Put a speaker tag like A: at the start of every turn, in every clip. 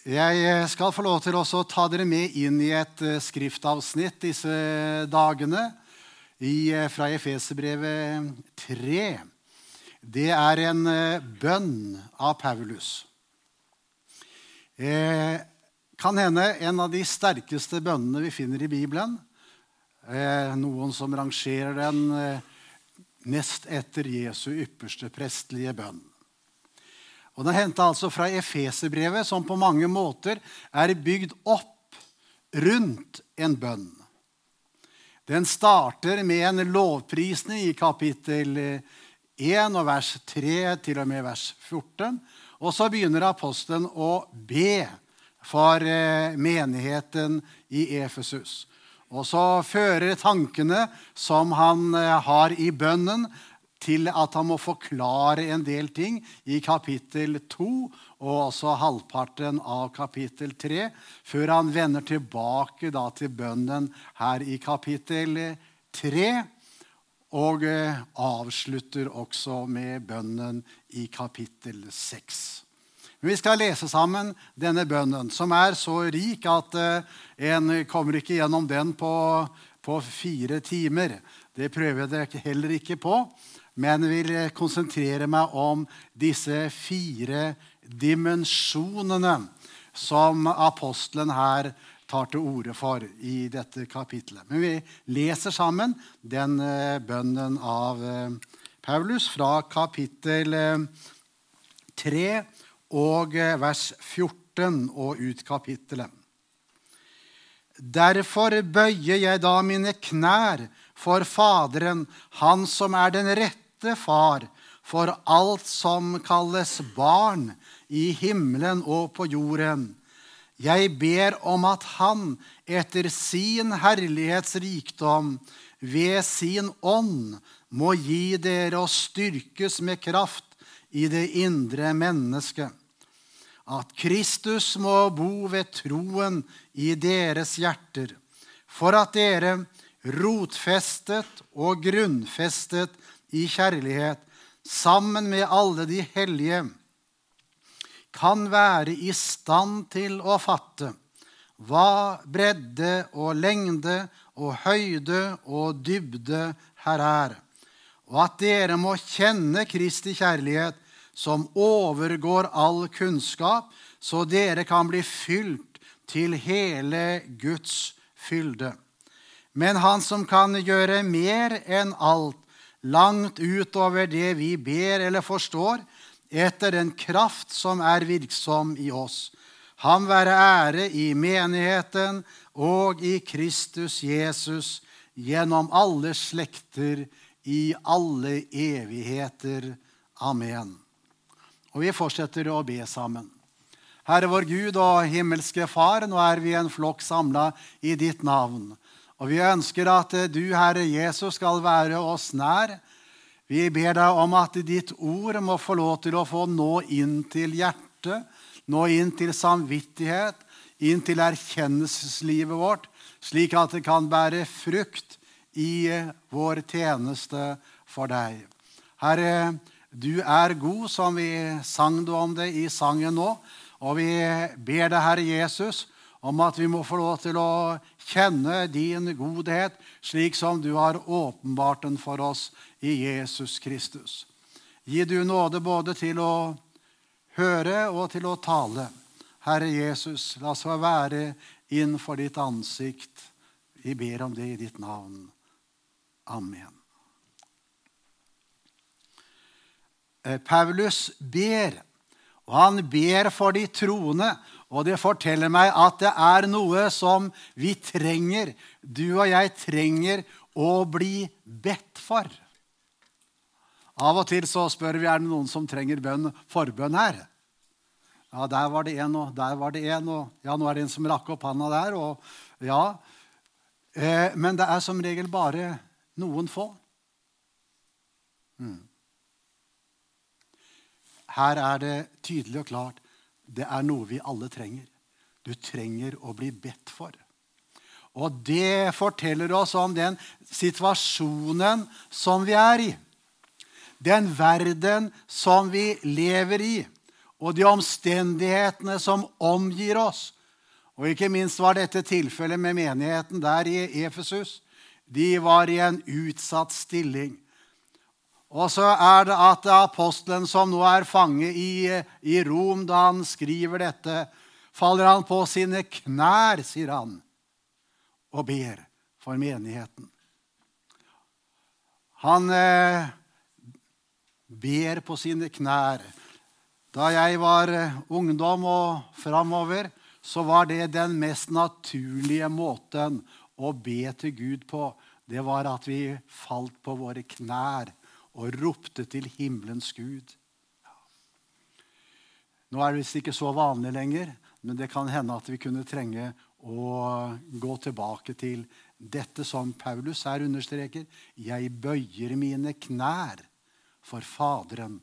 A: Jeg skal få lov til å ta dere med inn i et eh, skriftavsnitt disse dagene eh, fra Efeserbrevet 3. Det er en eh, bønn av Paulus. Eh, kan hende en av de sterkeste bønnene vi finner i Bibelen. Eh, noen som rangerer den eh, nest etter Jesu ypperste prestlige bønn. Og Den henta altså fra Efeserbrevet, som på mange måter er bygd opp rundt en bønn. Den starter med en lovprisning i kapittel 1 og vers 3 til og med vers 14. Og så begynner apostelen å be for eh, menigheten i Efesus. Og så fører tankene som han eh, har i bønnen, til at han må forklare en del ting i kapittel 2 og også halvparten av kapittel 3, før han vender tilbake da, til bønnen her i kapittel 3. Og eh, avslutter også med bønnen i kapittel 6. Men vi skal lese sammen denne bønnen, som er så rik at eh, en kommer ikke gjennom den på, på fire timer. Det prøver jeg heller ikke på men vil konsentrere meg om disse fire dimensjonene som apostelen her tar til orde for i dette kapitlet. Men vi leser sammen den eh, bønnen av eh, Paulus fra kapittel 3 eh, og vers 14 og ut kapittelet. Derfor bøyer jeg da mine knær for Faderen, Han som er den rette far for alt som kalles barn i himmelen og på jorden. Jeg ber om at Han etter sin herlighetsrikdom ved sin ånd må gi dere å styrkes med kraft i det indre mennesket. At Kristus må bo ved troen i deres hjerter, for at dere rotfestet og grunnfestet i kjærlighet, sammen med alle de hellige, kan være i stand til å fatte hva bredde og lengde og høyde og dybde her er, og at dere må kjenne Kristi kjærlighet, som overgår all kunnskap, så dere kan bli fylt til hele Guds fylde. Men han som kan gjøre mer enn alt, langt utover det vi ber eller forstår, etter den kraft som er virksom i oss. Han være ære i menigheten og i Kristus Jesus gjennom alle slekter i alle evigheter. Amen. Og vi fortsetter å be sammen. Herre vår Gud og himmelske Far, nå er vi en flokk samla i ditt navn. Og vi ønsker at du, Herre Jesus, skal være oss nær. Vi ber deg om at ditt ord må få lov til å få nå inn til hjertet, nå inn til samvittighet, inn til erkjennelseslivet vårt, slik at det kan bære frukt i vår tjeneste for deg. Herre, du er god, som vi sang om det i sangen nå. Og vi ber deg, Herre Jesus, om at vi må få lov til å kjenne din godhet, slik som du har åpenbart den for oss i Jesus Kristus. Gi du nåde både til å høre og til å tale. Herre Jesus, la oss få være innenfor ditt ansikt. Vi ber om det i ditt navn. Amen. Eh, Paulus ber, og han ber for de troende. Og det forteller meg at det er noe som vi trenger, du og jeg trenger, å bli bedt for. Av og til så spør vi er det noen som trenger bønn, forbønn her. Ja, der var det en, og der var det en, og ja, nå er det en som rakk opp handa der. og ja. Eh, men det er som regel bare noen få. Mm. Her er det tydelig og klart det er noe vi alle trenger. Du trenger å bli bedt for. Og det forteller oss om den situasjonen som vi er i. Den verden som vi lever i. og de omstendighetene som omgir oss. Og ikke minst var dette tilfellet med menigheten der i Efesus. De var i en utsatt stilling. Og så er det at apostelen som nå er fange i, i Rom, da han skriver dette, faller han på sine knær, sier han, og ber for menigheten. Han eh, ber på sine knær. Da jeg var eh, ungdom og framover, så var det den mest naturlige måten å be til Gud på. Det var at vi falt på våre knær og ropte til himmelens Gud. Nå er det visst ikke så vanlig lenger, men det kan hende at vi kunne trenge å gå tilbake til dette som Paulus her understreker. Jeg bøyer mine knær for Faderen,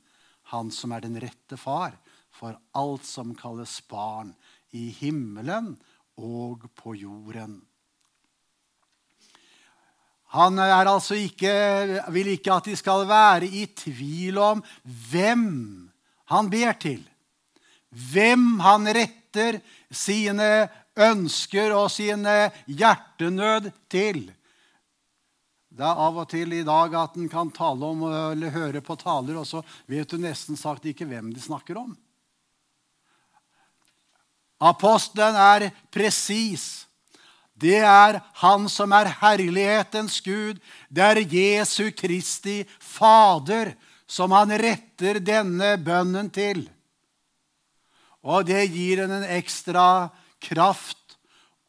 A: han som er den rette far, for alt som kalles barn i himmelen og på jorden. Han altså ikke, vil ikke at de skal være i tvil om hvem han ber til. Hvem han retter sine ønsker og sine hjertenød til. Det er av og til i dag at en kan tale om eller høre på taler, og så vet du nesten sagt ikke hvem de snakker om. Apostelen er presis. Det er Han som er herlighetens Gud. Det er Jesu Kristi Fader som han retter denne bønnen til. Og det gir en ekstra kraft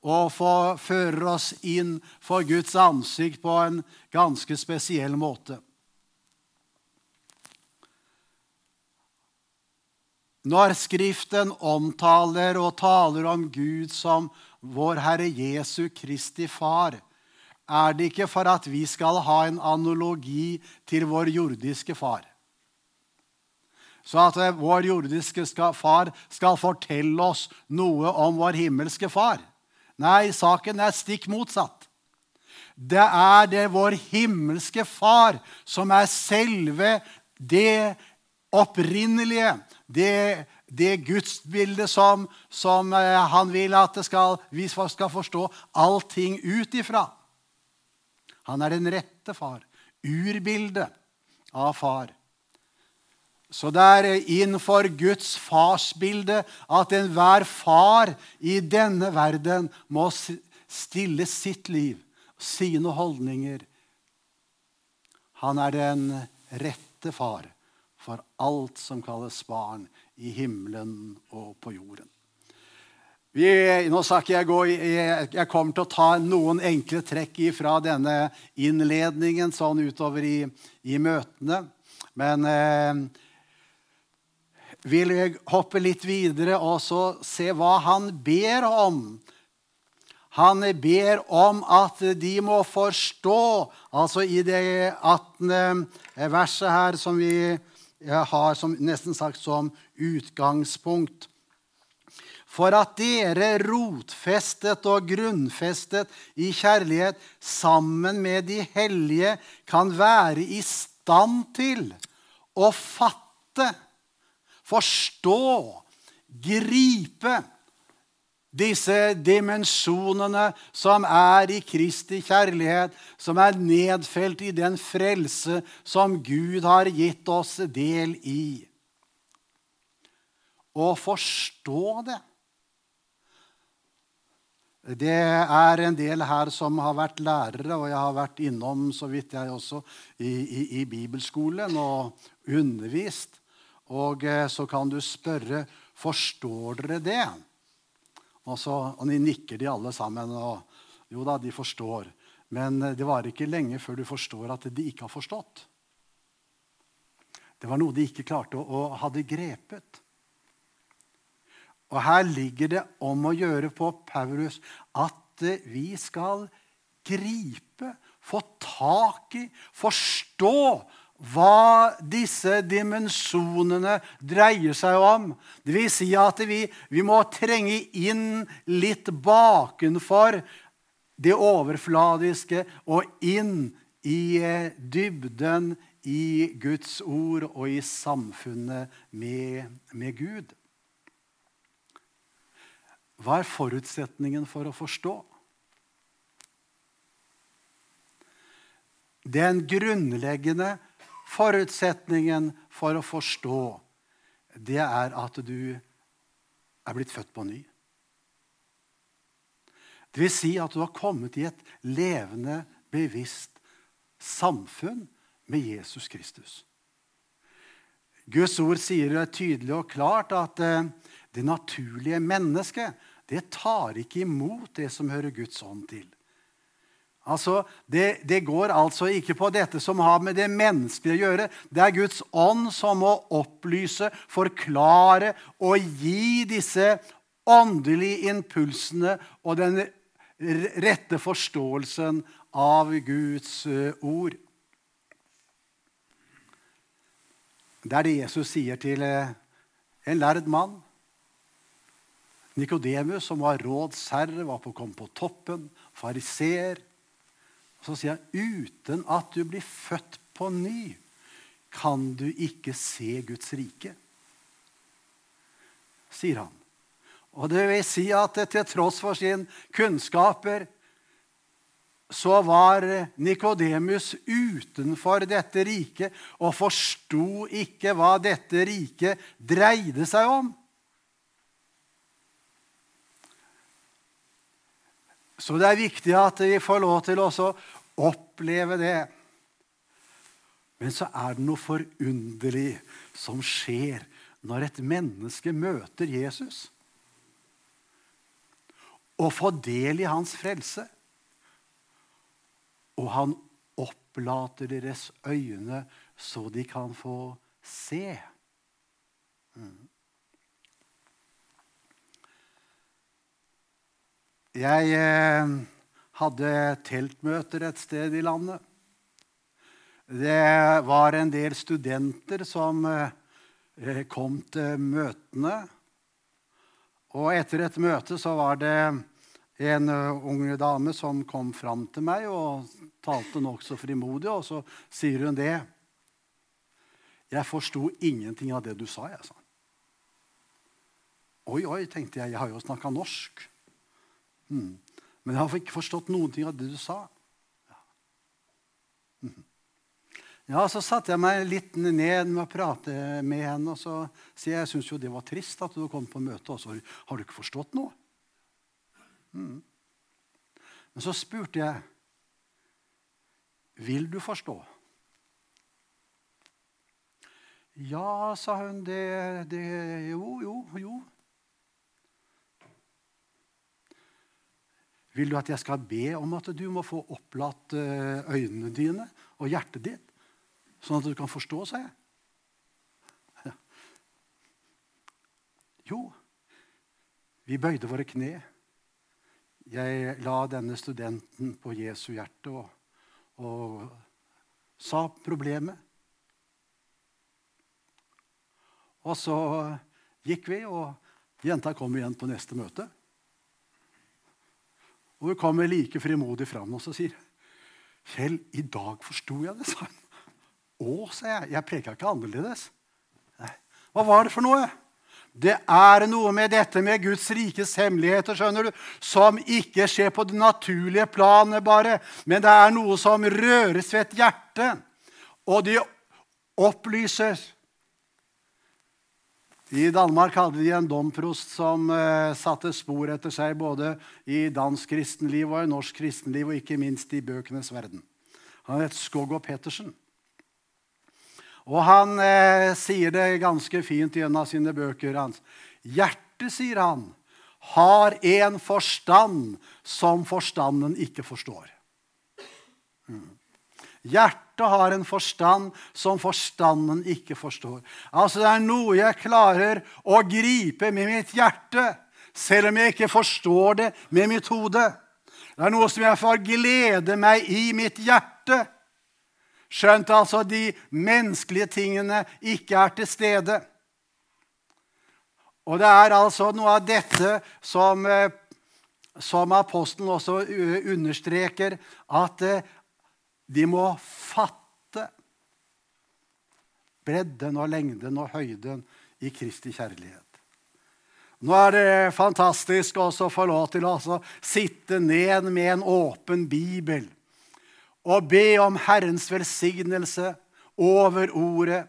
A: og fører oss inn for Guds ansikt på en ganske spesiell måte. Når Skriften omtaler og taler om Gud som vår Herre Jesu Kristi Far, er det ikke for at vi skal ha en analogi til vår jordiske far. Så at vår jordiske far skal fortelle oss noe om vår himmelske far. Nei, saken er stikk motsatt. Det er det vår himmelske far som er selve det opprinnelige, det, det gudsbildet som, som, eh, han vil at skal, vi skal forstå allting ut ifra. Han er den rette far. Urbildet av far. Så det er innenfor Guds farsbilde at enhver far i denne verden må stille sitt liv, sine holdninger. Han er den rette far for alt som kalles barn i himmelen og på jorden. Vi, nå skal ikke jeg gå jeg, jeg kommer til å ta noen enkle trekk fra denne innledningen sånn utover i, i møtene. Men eh, vil jeg hoppe litt videre og så se hva han ber om. Han ber om at de må forstå, altså i det 18. verset her som vi har som, nesten sagt som utgangspunkt. For at dere rotfestet og grunnfestet i kjærlighet sammen med de hellige kan være i stand til å fatte forstå, gripe disse dimensjonene som er i Kristi kjærlighet, som er nedfelt i den frelse som Gud har gitt oss del i. Å forstå det. Det er en del her som har vært lærere, og jeg har vært innom så vidt jeg også, i, i, i bibelskolen og undervist. Og eh, så kan du spørre forstår dere det. Og, så, og de nikker de alle sammen. og Jo da, de forstår. Men eh, det var ikke lenge før du forstår at de ikke har forstått. Det var noe de ikke klarte å, å hadde grepet. Og her ligger det om å gjøre på Paulus at eh, vi skal gripe, få tak i, forstå hva disse dimensjonene dreier seg om. Det vil si at vi, vi må trenge inn litt bakenfor det overfladiske og inn i eh, dybden i Guds ord og i samfunnet med, med Gud. Hva er forutsetningen for å forstå? Den grunnleggende forutsetningen for å forstå, det er at du er blitt født på ny. Det vil si at du har kommet i et levende, bevisst samfunn med Jesus Kristus. Guds ord sier det tydelig og klart at eh, det naturlige mennesket det tar ikke imot det som hører Guds ånd til. Altså, det, det, går altså ikke på dette som har med det menneskelige å gjøre. Det er Guds ånd som må opplyse, forklare og gi disse åndelige impulsene og den rette forståelsen av Guds eh, ord. Det er det Jesus sier til eh, en lærd mann. Nikodemus, som var rådsherre, var på å komme på toppen. Fariseer. Så sier han, uten at du blir født på ny, kan du ikke se Guds rike. Sier han. Og det vil si at til tross for sin kunnskaper så var Nikodemus utenfor dette riket og forsto ikke hva dette riket dreide seg om. Så det er viktig at vi får lov til å oppleve det. Men så er det noe forunderlig som skjer når et menneske møter Jesus og får del i hans frelse. Og han opplater deres øyne så de kan få se. Mm. Jeg eh, hadde teltmøter et sted i landet. Det var en del studenter som eh, kom til møtene. Og etter et møte så var det en uh, ung dame som kom fram til meg og talte nokså frimodig, og så sier hun det. 'Jeg forsto ingenting av det du sa', jeg sa. Oi, oi, tenkte jeg. Jeg har jo snakka norsk. Hmm. Men jeg har ikke forstått noen ting av det du sa. Ja. Mm. Ja, Så satte jeg meg litt ned med å prate med henne. og så sier jeg jeg syns jo det var trist at du kom på møte, og så har du ikke forstått noe. Mm. Men så spurte jeg vil du forstå. Ja, sa hun. Det, det Jo, jo, jo. Vil du at jeg skal be om at du må få opplatt eh, øynene dine og hjertet ditt? sånn at du kan forstå, sa jeg. Jo, vi bøyde våre kne. Jeg la denne studenten på Jesu hjerte og, og sa problemet. Og så gikk vi, og jenta kom igjen på neste møte. Og hun kommer like frimodig fram og sier Kjell, i dag forsto jeg det, sa hun. Å, sa jeg. Jeg preka ikke annerledes. Nei. Hva var det for noe? Det er noe med dette med Guds rikes hemmeligheter skjønner du, som ikke skjer på det naturlige planet bare, men det er noe som røres ved et hjerte. Og de opplyses. I Danmark hadde de en domprost som uh, satte spor etter seg både i dansk kristenliv og i norsk kristenliv, og ikke minst i bøkenes verden. Han het Skoggo Pettersen. Og han eh, sier det ganske fint i en av sine bøker. Hans. Hjertet, sier han, har en forstand som forstanden ikke forstår. Mm. Hjertet har en forstand som forstanden ikke forstår. Altså Det er noe jeg klarer å gripe med mitt hjerte, selv om jeg ikke forstår det med mitt hode. Det er noe som jeg får glede meg i mitt hjerte. Skjønt altså de menneskelige tingene ikke er til stede. Og det er altså noe av dette som, eh, som apostelen også understreker, at eh, de må fatte bredden og lengden og høyden i Kristi kjærlighet. Nå er det fantastisk også å få lov til å sitte ned med en åpen bibel og be om Herrens velsignelse over ordet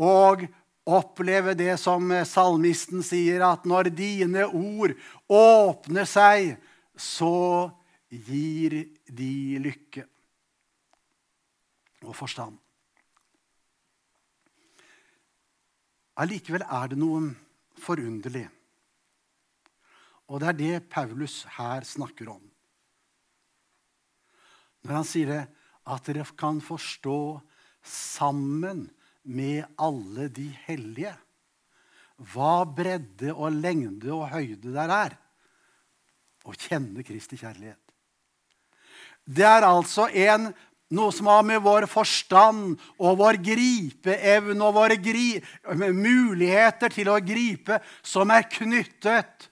A: og oppleve det som salmisten sier, at når dine ord åpner seg, så gir de lykke og forstand. Allikevel er det noe forunderlig. Og det er det Paulus her snakker om. Når han sier det, at dere kan forstå sammen med alle de hellige hva bredde og lengde og høyde der er. Å kjenne Kristi kjærlighet. Det er altså en noe som har med vår forstand og vår gripeevne og våre gri muligheter til å gripe, som er knyttet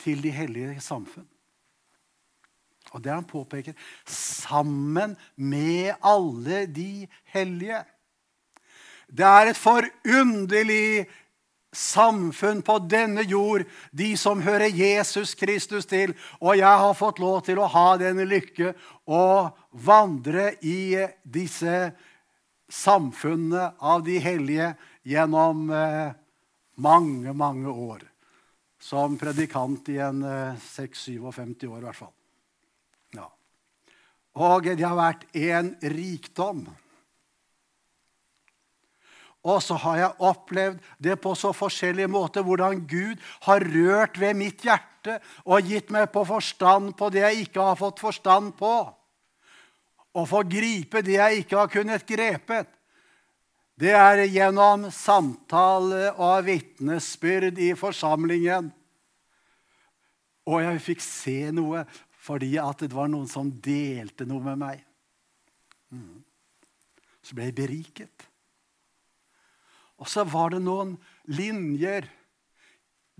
A: til de hellige samfunn. Og det han påpeker sammen med alle de hellige. Det er et forunderlig samfunn på denne jord, de som hører Jesus Kristus til. Og jeg har fått lov til å ha denne lykke å vandre i disse samfunnene av de hellige gjennom eh, mange, mange år. Som predikant i en eh, 56-57 år, i hvert fall. Ja. Og det har vært en rikdom. Og så har jeg opplevd det på så forskjellige måter, hvordan Gud har rørt ved mitt hjerte og gitt meg på forstand på det jeg ikke har fått forstand på. Og få gripe det jeg ikke har kunnet grepet. Det er gjennom samtale og vitnesbyrd i forsamlingen. Og jeg fikk se noe fordi det var noen som delte noe med meg. Mm. Så ble jeg beriket. Og så var det noen linjer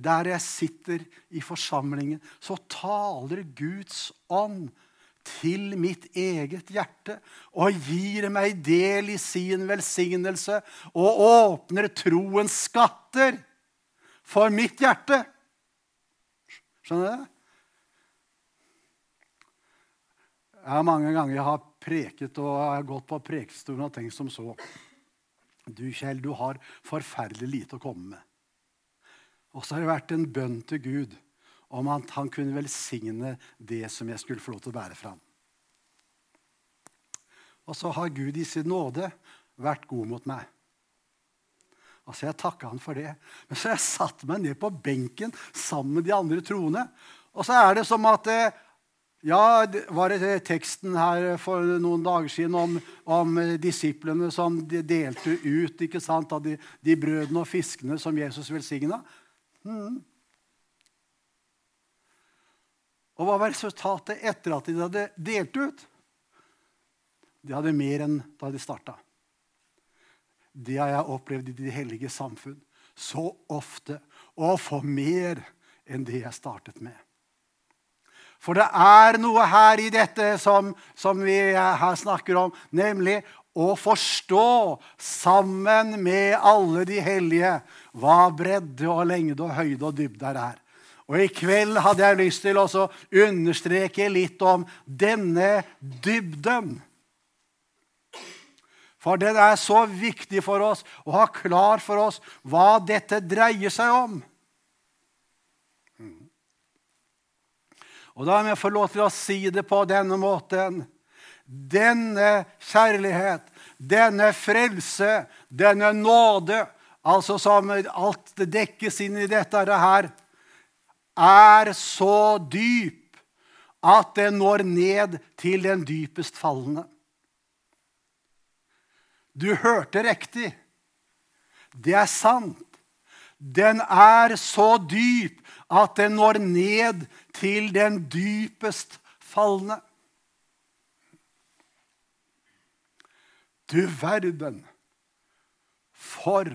A: der jeg sitter i forsamlingen. Så taler Guds ånd til mitt eget hjerte og gir meg del i sin velsignelse og åpner troens skatter for mitt hjerte. Skjønner du det? Jeg har mange ganger har preket og jeg har gått på prekestolen og tenkt som så. Du, Kjell, du har forferdelig lite å komme med. Og så har det vært en bønn til Gud om at han kunne velsigne det som jeg skulle få lov til å bære fram. Og så har Gud i sin nåde vært god mot meg. Og så Jeg takka han for det. Men så har jeg satt meg ned på benken sammen med de andre troende. Og så er det som at eh, ja, var det teksten her for noen dager siden om, om disiplene som de delte ut ikke sant, av de, de, brødene og fiskene som Jesus velsigna? Mm. Og hva var resultatet etter at de hadde delt ut? De hadde mer enn da de starta. Det har jeg opplevd i de hellige samfunn så ofte. Å få mer enn det jeg startet med. For det er noe her i dette som, som vi her snakker om, nemlig å forstå sammen med alle de hellige hva bredde og lengde og høyde og dybde er. Og I kveld hadde jeg lyst til å understreke litt om denne dybden. For den er så viktig for oss å ha klar for oss hva dette dreier seg om. Og da må jeg få lov til å si det på denne måten. Denne kjærlighet, denne frelse, denne nåde, altså som alt det dekkes inn i dette her, er så dyp at den når ned til den dypest fallende. Du hørte riktig. Det er sant. Den er så dyp at den når ned til den dypest falne. Du verden for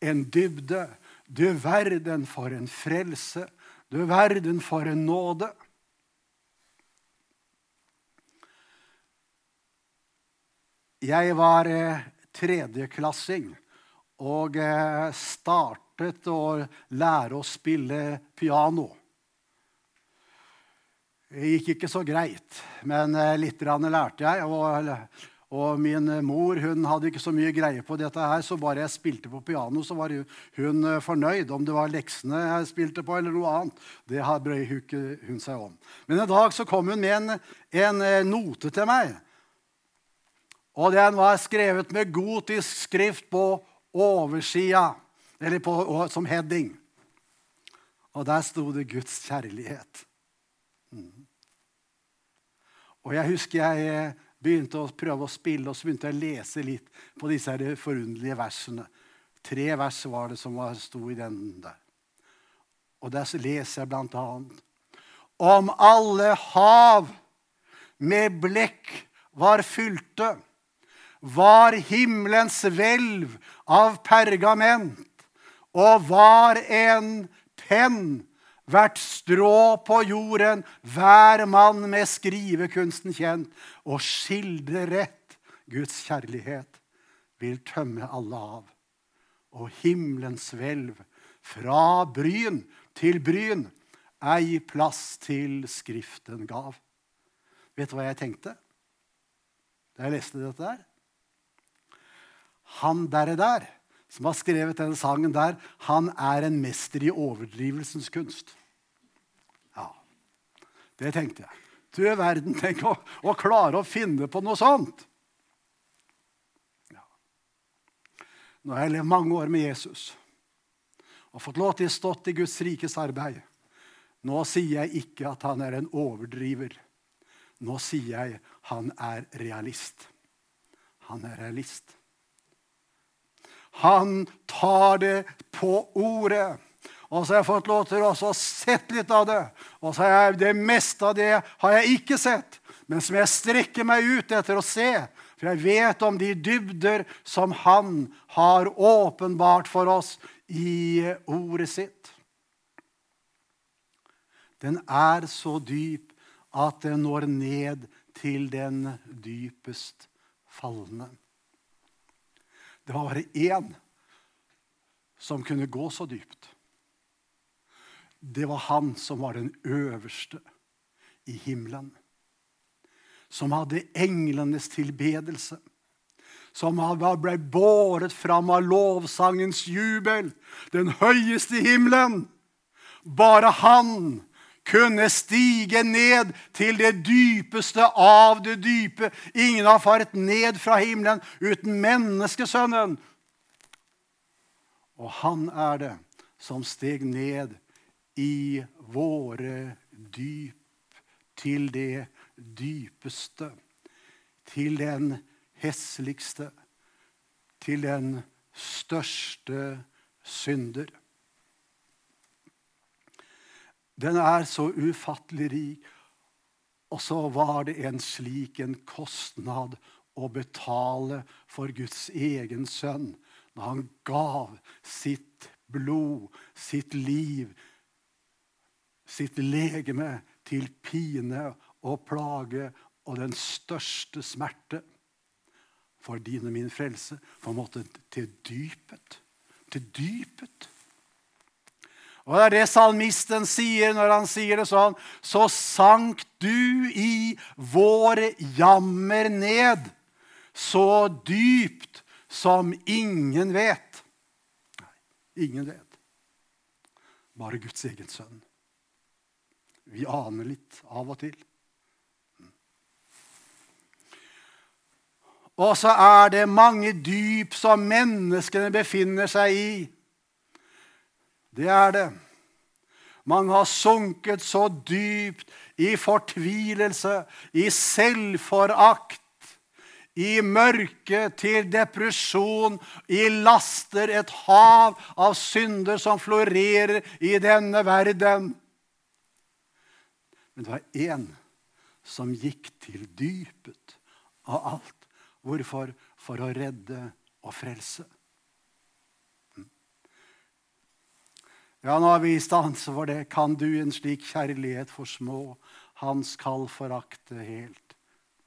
A: en dybde. Du verden for en frelse. Du verden for en nåde. Jeg var eh, tredjeklassing og starta start startet å lære å spille piano. Det gikk ikke så greit, men eh, litt lærte jeg. Og, og, min mor hun hadde ikke så mye greie på dette, her, så bare jeg spilte på piano, så var hun eh, fornøyd. Om det var leksene jeg spilte på, eller noe annet, det brøy hun seg om. Men en dag så kom hun med en, en eh, note til meg. Og den var skrevet med gotisk skrift på oversida, eller på, som heading. Og der sto det 'Guds kjærlighet'. Mm. Og jeg husker jeg eh, begynte å prøve å spille, og så begynte jeg å lese litt på disse forunderlige versene. Tre vers var det som sto i den der. Og der leser jeg blant annet Om alle hav med blekk var fylte, var himmelens hvelv av pergament, og var en penn hvert strå på jorden, hver mann med skrivekunsten kjent, og skildre rett Guds kjærlighet vil tømme alle av. Og himmelens hvelv, fra bryn til bryn, ei plass til Skriften gav. Vet du hva jeg tenkte da jeg leste dette der? Han derre der, som har skrevet denne sangen der, han er en mester i overdrivelsens kunst. Ja, det tenkte jeg. Du verden, tenk å, å klare å finne på noe sånt. Ja. Nå har jeg levd mange år med Jesus og fått lov til å stått i Guds rikes arbeid. Nå sier jeg ikke at han er en overdriver. Nå sier jeg han er realist. Han er realist. Han tar det på ordet. Og så har jeg fått lov til å sett litt av det. Og så har jeg, det meste av det har jeg ikke sett, men som jeg strekker meg ut etter å se. For jeg vet om de dybder som han har åpenbart for oss i ordet sitt. Den er så dyp at den når ned til den dypest falne. Det var bare én som kunne gå så dypt. Det var han som var den øverste i himmelen. Som hadde englenes tilbedelse. Som ble båret fram av lovsangens jubel. Den høyeste i himmelen. Bare han kunne stige ned til det dypeste av det dype. Ingen har faret ned fra himmelen uten menneskesønnen. Og han er det som steg ned i våre dyp, til det dypeste, til den hesligste, til den største synder. Den er så ufattelig rik. Og så var det en slik en kostnad å betale for Guds egen sønn når han gav sitt blod, sitt liv, sitt legeme til pine og plage og den største smerte for din og min frelse. For måte til dypet. Til dypet. Og Det er det salmisten sier når han sier det sånn. Så sank du i vår jammer ned, så dypt som ingen vet. Nei, ingen vet. Bare Guds egen sønn. Vi aner litt av og til. Og så er det mange dyp som menneskene befinner seg i. Det er det. Mange har sunket så dypt i fortvilelse, i selvforakt, i mørke, til depresjon, i laster, et hav av synder som florerer i denne verden. Men det var én som gikk til dypet av alt. Hvorfor? For å redde og frelse. Ja, nå har vi stans for det. Kan du en slik kjærlighet for små, han skal forakte helt?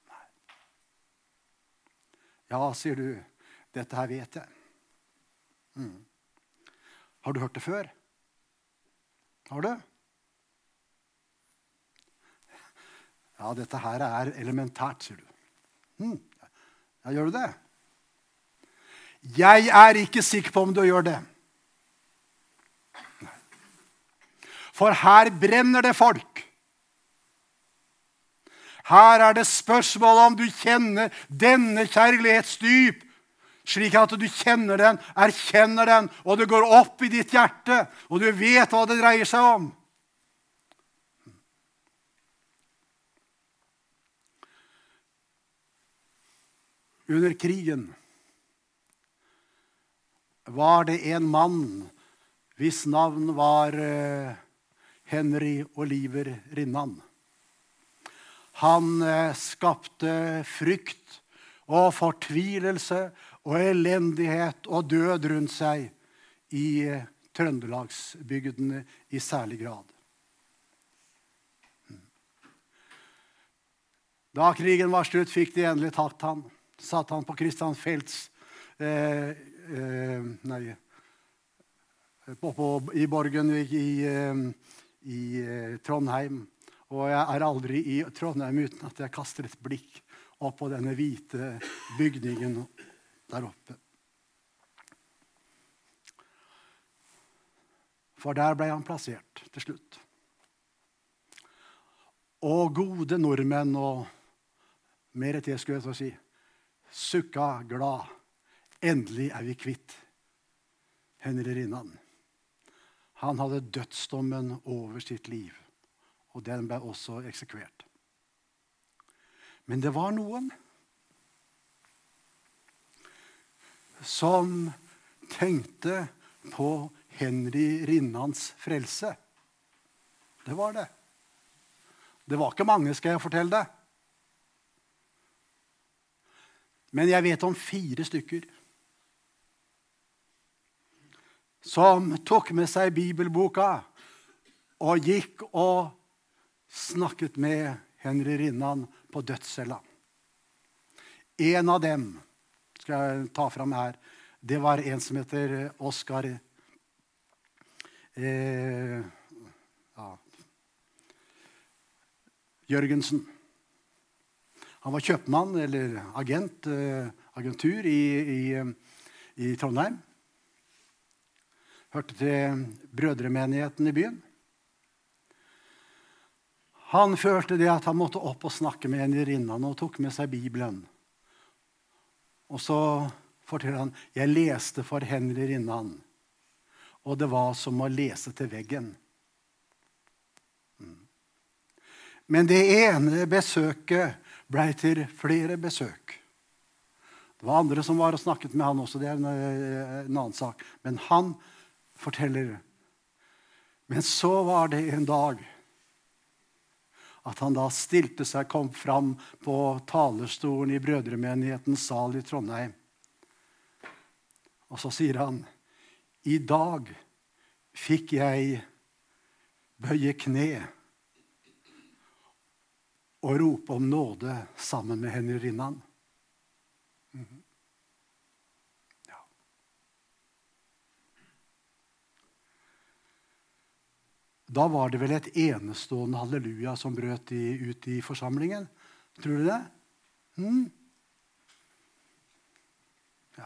A: Nei. Ja, sier du. Dette her vet jeg. Mm. Har du hørt det før? Har du? Ja, dette her er elementært, sier du. Mm. Ja, gjør du det? Jeg er ikke sikker på om du gjør det. For her brenner det folk. Her er det spørsmål om du kjenner denne kjærlighetsdyp, slik at du kjenner den, erkjenner den, og det går opp i ditt hjerte, og du vet hva det dreier seg om. Under krigen var det en mann hvis navn var eh, Henry Oliver Rinnan. Han eh, skapte frykt og fortvilelse og elendighet og død rundt seg i eh, trøndelagsbygdene i særlig grad. Da krigen var slutt, fikk de endelig tatt han. Satt han på Christian Felts eh, eh, Nei Oppå i Borgen i, i, i Trondheim. Og jeg er aldri i Trondheim uten at jeg kaster et blikk opp på denne hvite bygningen der oppe. For der ble han plassert til slutt. Og gode nordmenn og mer til, skulle jeg så si, sukka glad. Endelig er vi kvitt Henry. Han hadde dødsdommen over sitt liv og den ble også eksekvert. Men det var noen som tenkte på Henry Rinnans frelse. Det var det. Det var ikke mange, skal jeg fortelle deg. Men jeg vet om fire stykker som tok med seg bibelboka og gikk og snakket med Henry Rinnan på dødscella. En av dem skal jeg ta fram her. Det var en som heter Oskar eh, ja, Jørgensen. Han var kjøpmann, eller agent, eh, agentur, i, i, i Trondheim. Hørte til brødremenigheten i byen. Han følte det at han måtte opp og snakke med en Rinnan og tok med seg Bibelen. Og så forteller han jeg leste for Henry Rinnan, og det var som å lese til veggen. Mm. Men det ene besøket ble til flere besøk. Det var andre som var og snakket med han også. det er en, en annen sak. Men han forteller. Men så var det en dag at han da stilte seg, kom fram på talerstolen i Brødremenighetens sal i Trondheim. Og så sier han, 'I dag fikk jeg bøye kne' og rope om nåde sammen med Henry Rinnan. Mm -hmm. Da var det vel et enestående halleluja som brøt i, ut i forsamlingen. Tror du det? Hmm? Ja.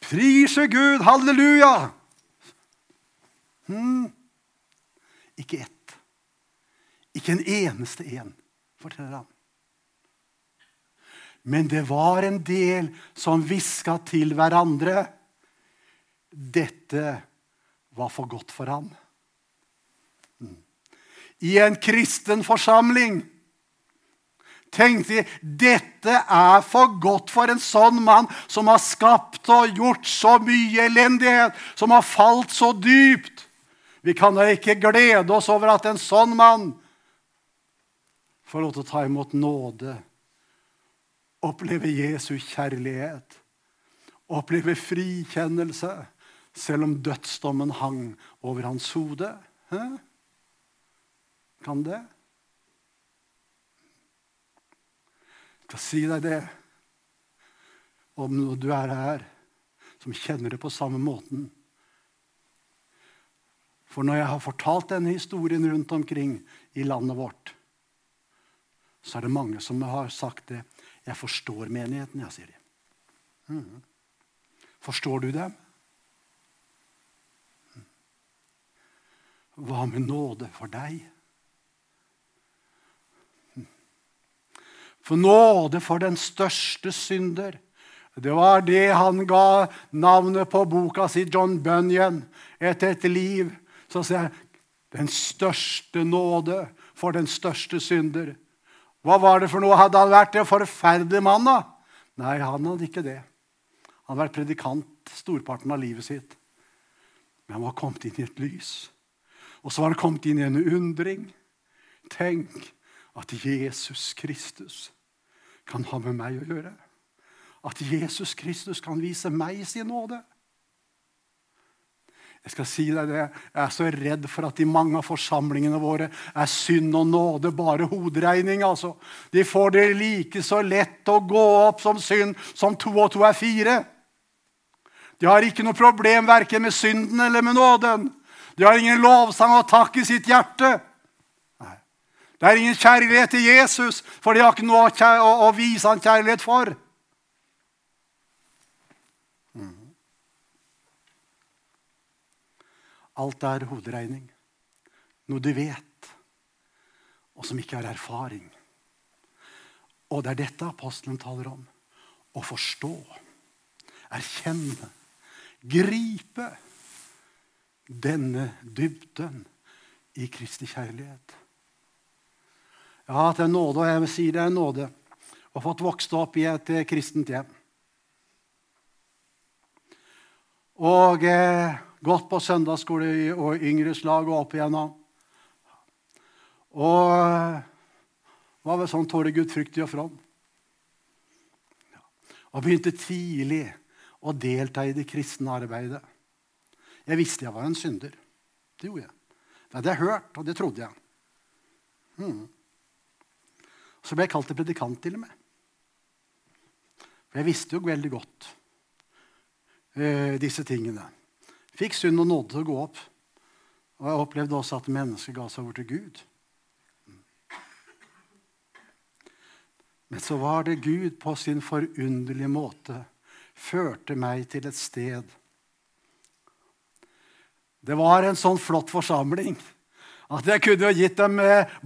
A: Prise Gud! Halleluja! Hmm? Ikke ett. Ikke en eneste en, forteller han. Men det var en del som hviska til hverandre. Dette var for godt for han i en kristen forsamling tenkte de dette er for godt for en sånn mann som har skapt og gjort så mye elendighet, som har falt så dypt. Vi kan da ikke glede oss over at en sånn mann får lov til å ta imot nåde, oppleve Jesu kjærlighet, oppleve frikjennelse, selv om dødsdommen hang over hans hode. Hæ? Kan det? Jeg skal si deg det om du er her som kjenner det på samme måten. For når jeg har fortalt denne historien rundt omkring i landet vårt, så er det mange som har sagt det. Jeg forstår menigheten, jeg, sier de. Mm. Forstår du dem? Mm. Hva med nåde for deg? For nåde for den største synder. Det var det han ga navnet på boka si, John Bunyan, etter et liv. Så sier jeg den største nåde for den største synder. Hva var det for noe? Hadde han vært en forferdelig mann, da? Nei, han hadde ikke det. Han hadde vært predikant storparten av livet sitt. Men han var kommet inn i et lys. Og så var han kommet inn i en undring. Tenk at Jesus Kristus kan ha med meg å gjøre. At Jesus Kristus kan vise meg sin nåde. Jeg skal si deg det, jeg er så redd for at i mange av forsamlingene våre er synd og nåde bare hoderegning. altså. De får det like så lett å gå opp som synd som to og to er fire. De har ikke noe problem verken med synden eller med nåden. De har ingen lovsang og takk i sitt hjerte. Det er ingen kjærlighet til Jesus, for de har ikke noe å, vise han kjærlighet for. Alt er hoderegning. Noe du vet, og som ikke er erfaring. Og det er dette apostelen taler om. Å forstå, erkjenne, gripe denne dybden i Kristi kjærlighet. Jeg har hatt en nåde, og jeg vil si det er en nåde, og fått vokst opp i et eh, kristent hjem. Og eh, Gått på søndagsskole og yngreslag og opp igjennom. Og var vel sånn tåre Gud fryktig og from. Og begynte tidlig å delta i det kristne arbeidet. Jeg visste jeg var en synder. Det gjorde jeg. Det hadde jeg hørt, og det trodde jeg. Hmm. Så ble jeg kalt til predikant, til og med. For jeg visste jo veldig godt uh, disse tingene. Fikk synd og nåde til å gå opp. Og jeg opplevde også at mennesket ga seg over til Gud. Men så var det Gud på sin forunderlige måte førte meg til et sted. Det var en sånn flott forsamling at jeg kunne gitt dem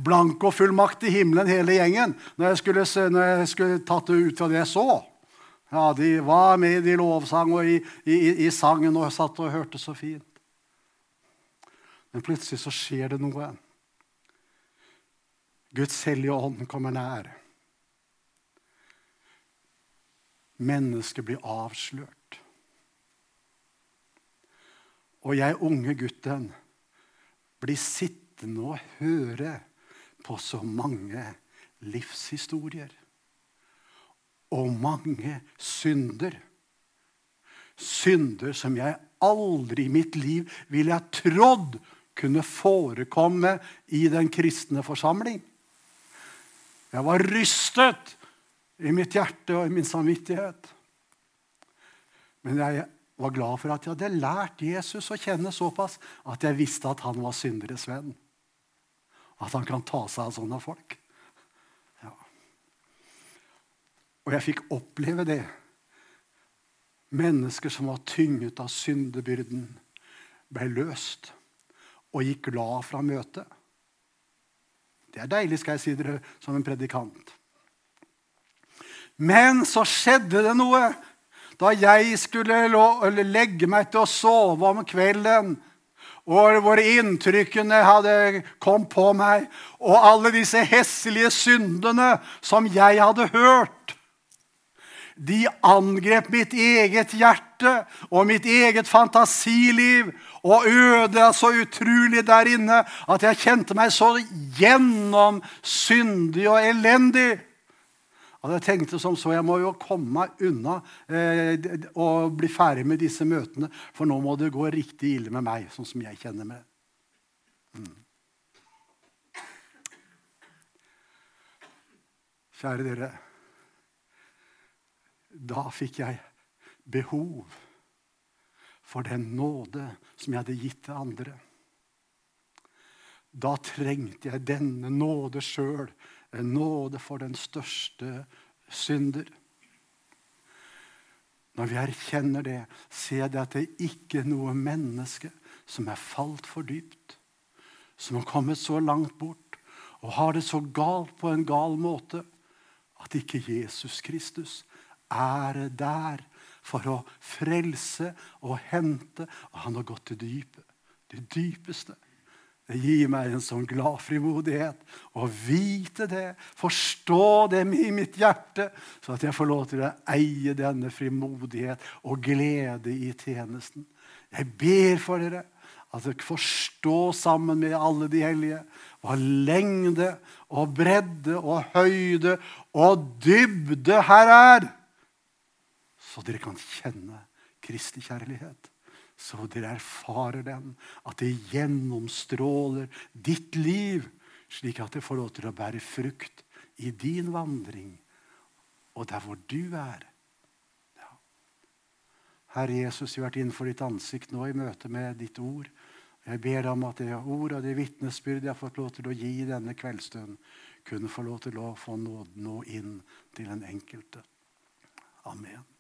A: blankofullmakt i himmelen, hele gjengen, når jeg skulle, når jeg skulle tatt det ut fra det jeg så. Ja, De var med i lovsang og i, i, i sangen og satt og hørte så fint. Men plutselig så skjer det noe. Guds hellige ånd kommer nær. Mennesket blir avslørt. Og jeg, unge gutten, blir sittende og høre på så mange livshistorier og mange synder. Synder som jeg aldri i mitt liv ville jeg trodd kunne forekomme i den kristne forsamling. Jeg var rystet i mitt hjerte og i min samvittighet. Men jeg var glad for at jeg hadde lært Jesus å kjenne såpass at jeg visste at han var synderes venn. At han kan ta seg av sånne folk. Og jeg fikk oppleve det. Mennesker som var tynget av syndebyrden, ble løst og gikk glad fra møtet. Det er deilig, skal jeg si dere, som en predikant. Men så skjedde det noe da jeg skulle legge meg til å sove om kvelden. Og hvor inntrykkene hadde kom på meg, og alle disse hesselige syndene som jeg hadde hørt. De angrep mitt eget hjerte og mitt eget fantasiliv og ødela så utrolig der inne at jeg kjente meg så gjennomsyndig og elendig. At jeg tenkte som så, jeg må jo komme meg unna eh, og bli ferdig med disse møtene, for nå må det gå riktig ille med meg, sånn som jeg kjenner meg. Mm. Kjære dere da fikk jeg behov for den nåde som jeg hadde gitt til andre. da trengte jeg denne nåde sjøl. En nåde for den største synder. Når vi erkjenner det, ser jeg at det ikke er noe menneske som er falt for dypt, som har kommet så langt bort og har det så galt på en gal måte at ikke Jesus Kristus er der for å frelse og hente. Og han har gått til dypet, det dypeste. Gir meg en sånn glad frimodighet å vite det, forstå det i mitt hjerte, så at jeg får lov til å eie denne frimodighet og glede i tjenesten. Jeg ber for dere at dere får stå sammen med alle de hellige hva lengde og bredde og høyde og dybde her er, så dere kan kjenne Kristi kjærlighet så dere erfarer den, at det gjennomstråler ditt liv, slik at det får lov til å bære frukt i din vandring og der hvor du er. Ja. Herre Jesus, vi har vært innenfor ditt ansikt nå i møte med ditt ord. Jeg ber om at det ord og det vitnesbyrd jeg har fått lov til å gi denne kveldsstund, kunne få lov til å få nåden nå inn til den enkelte. Amen.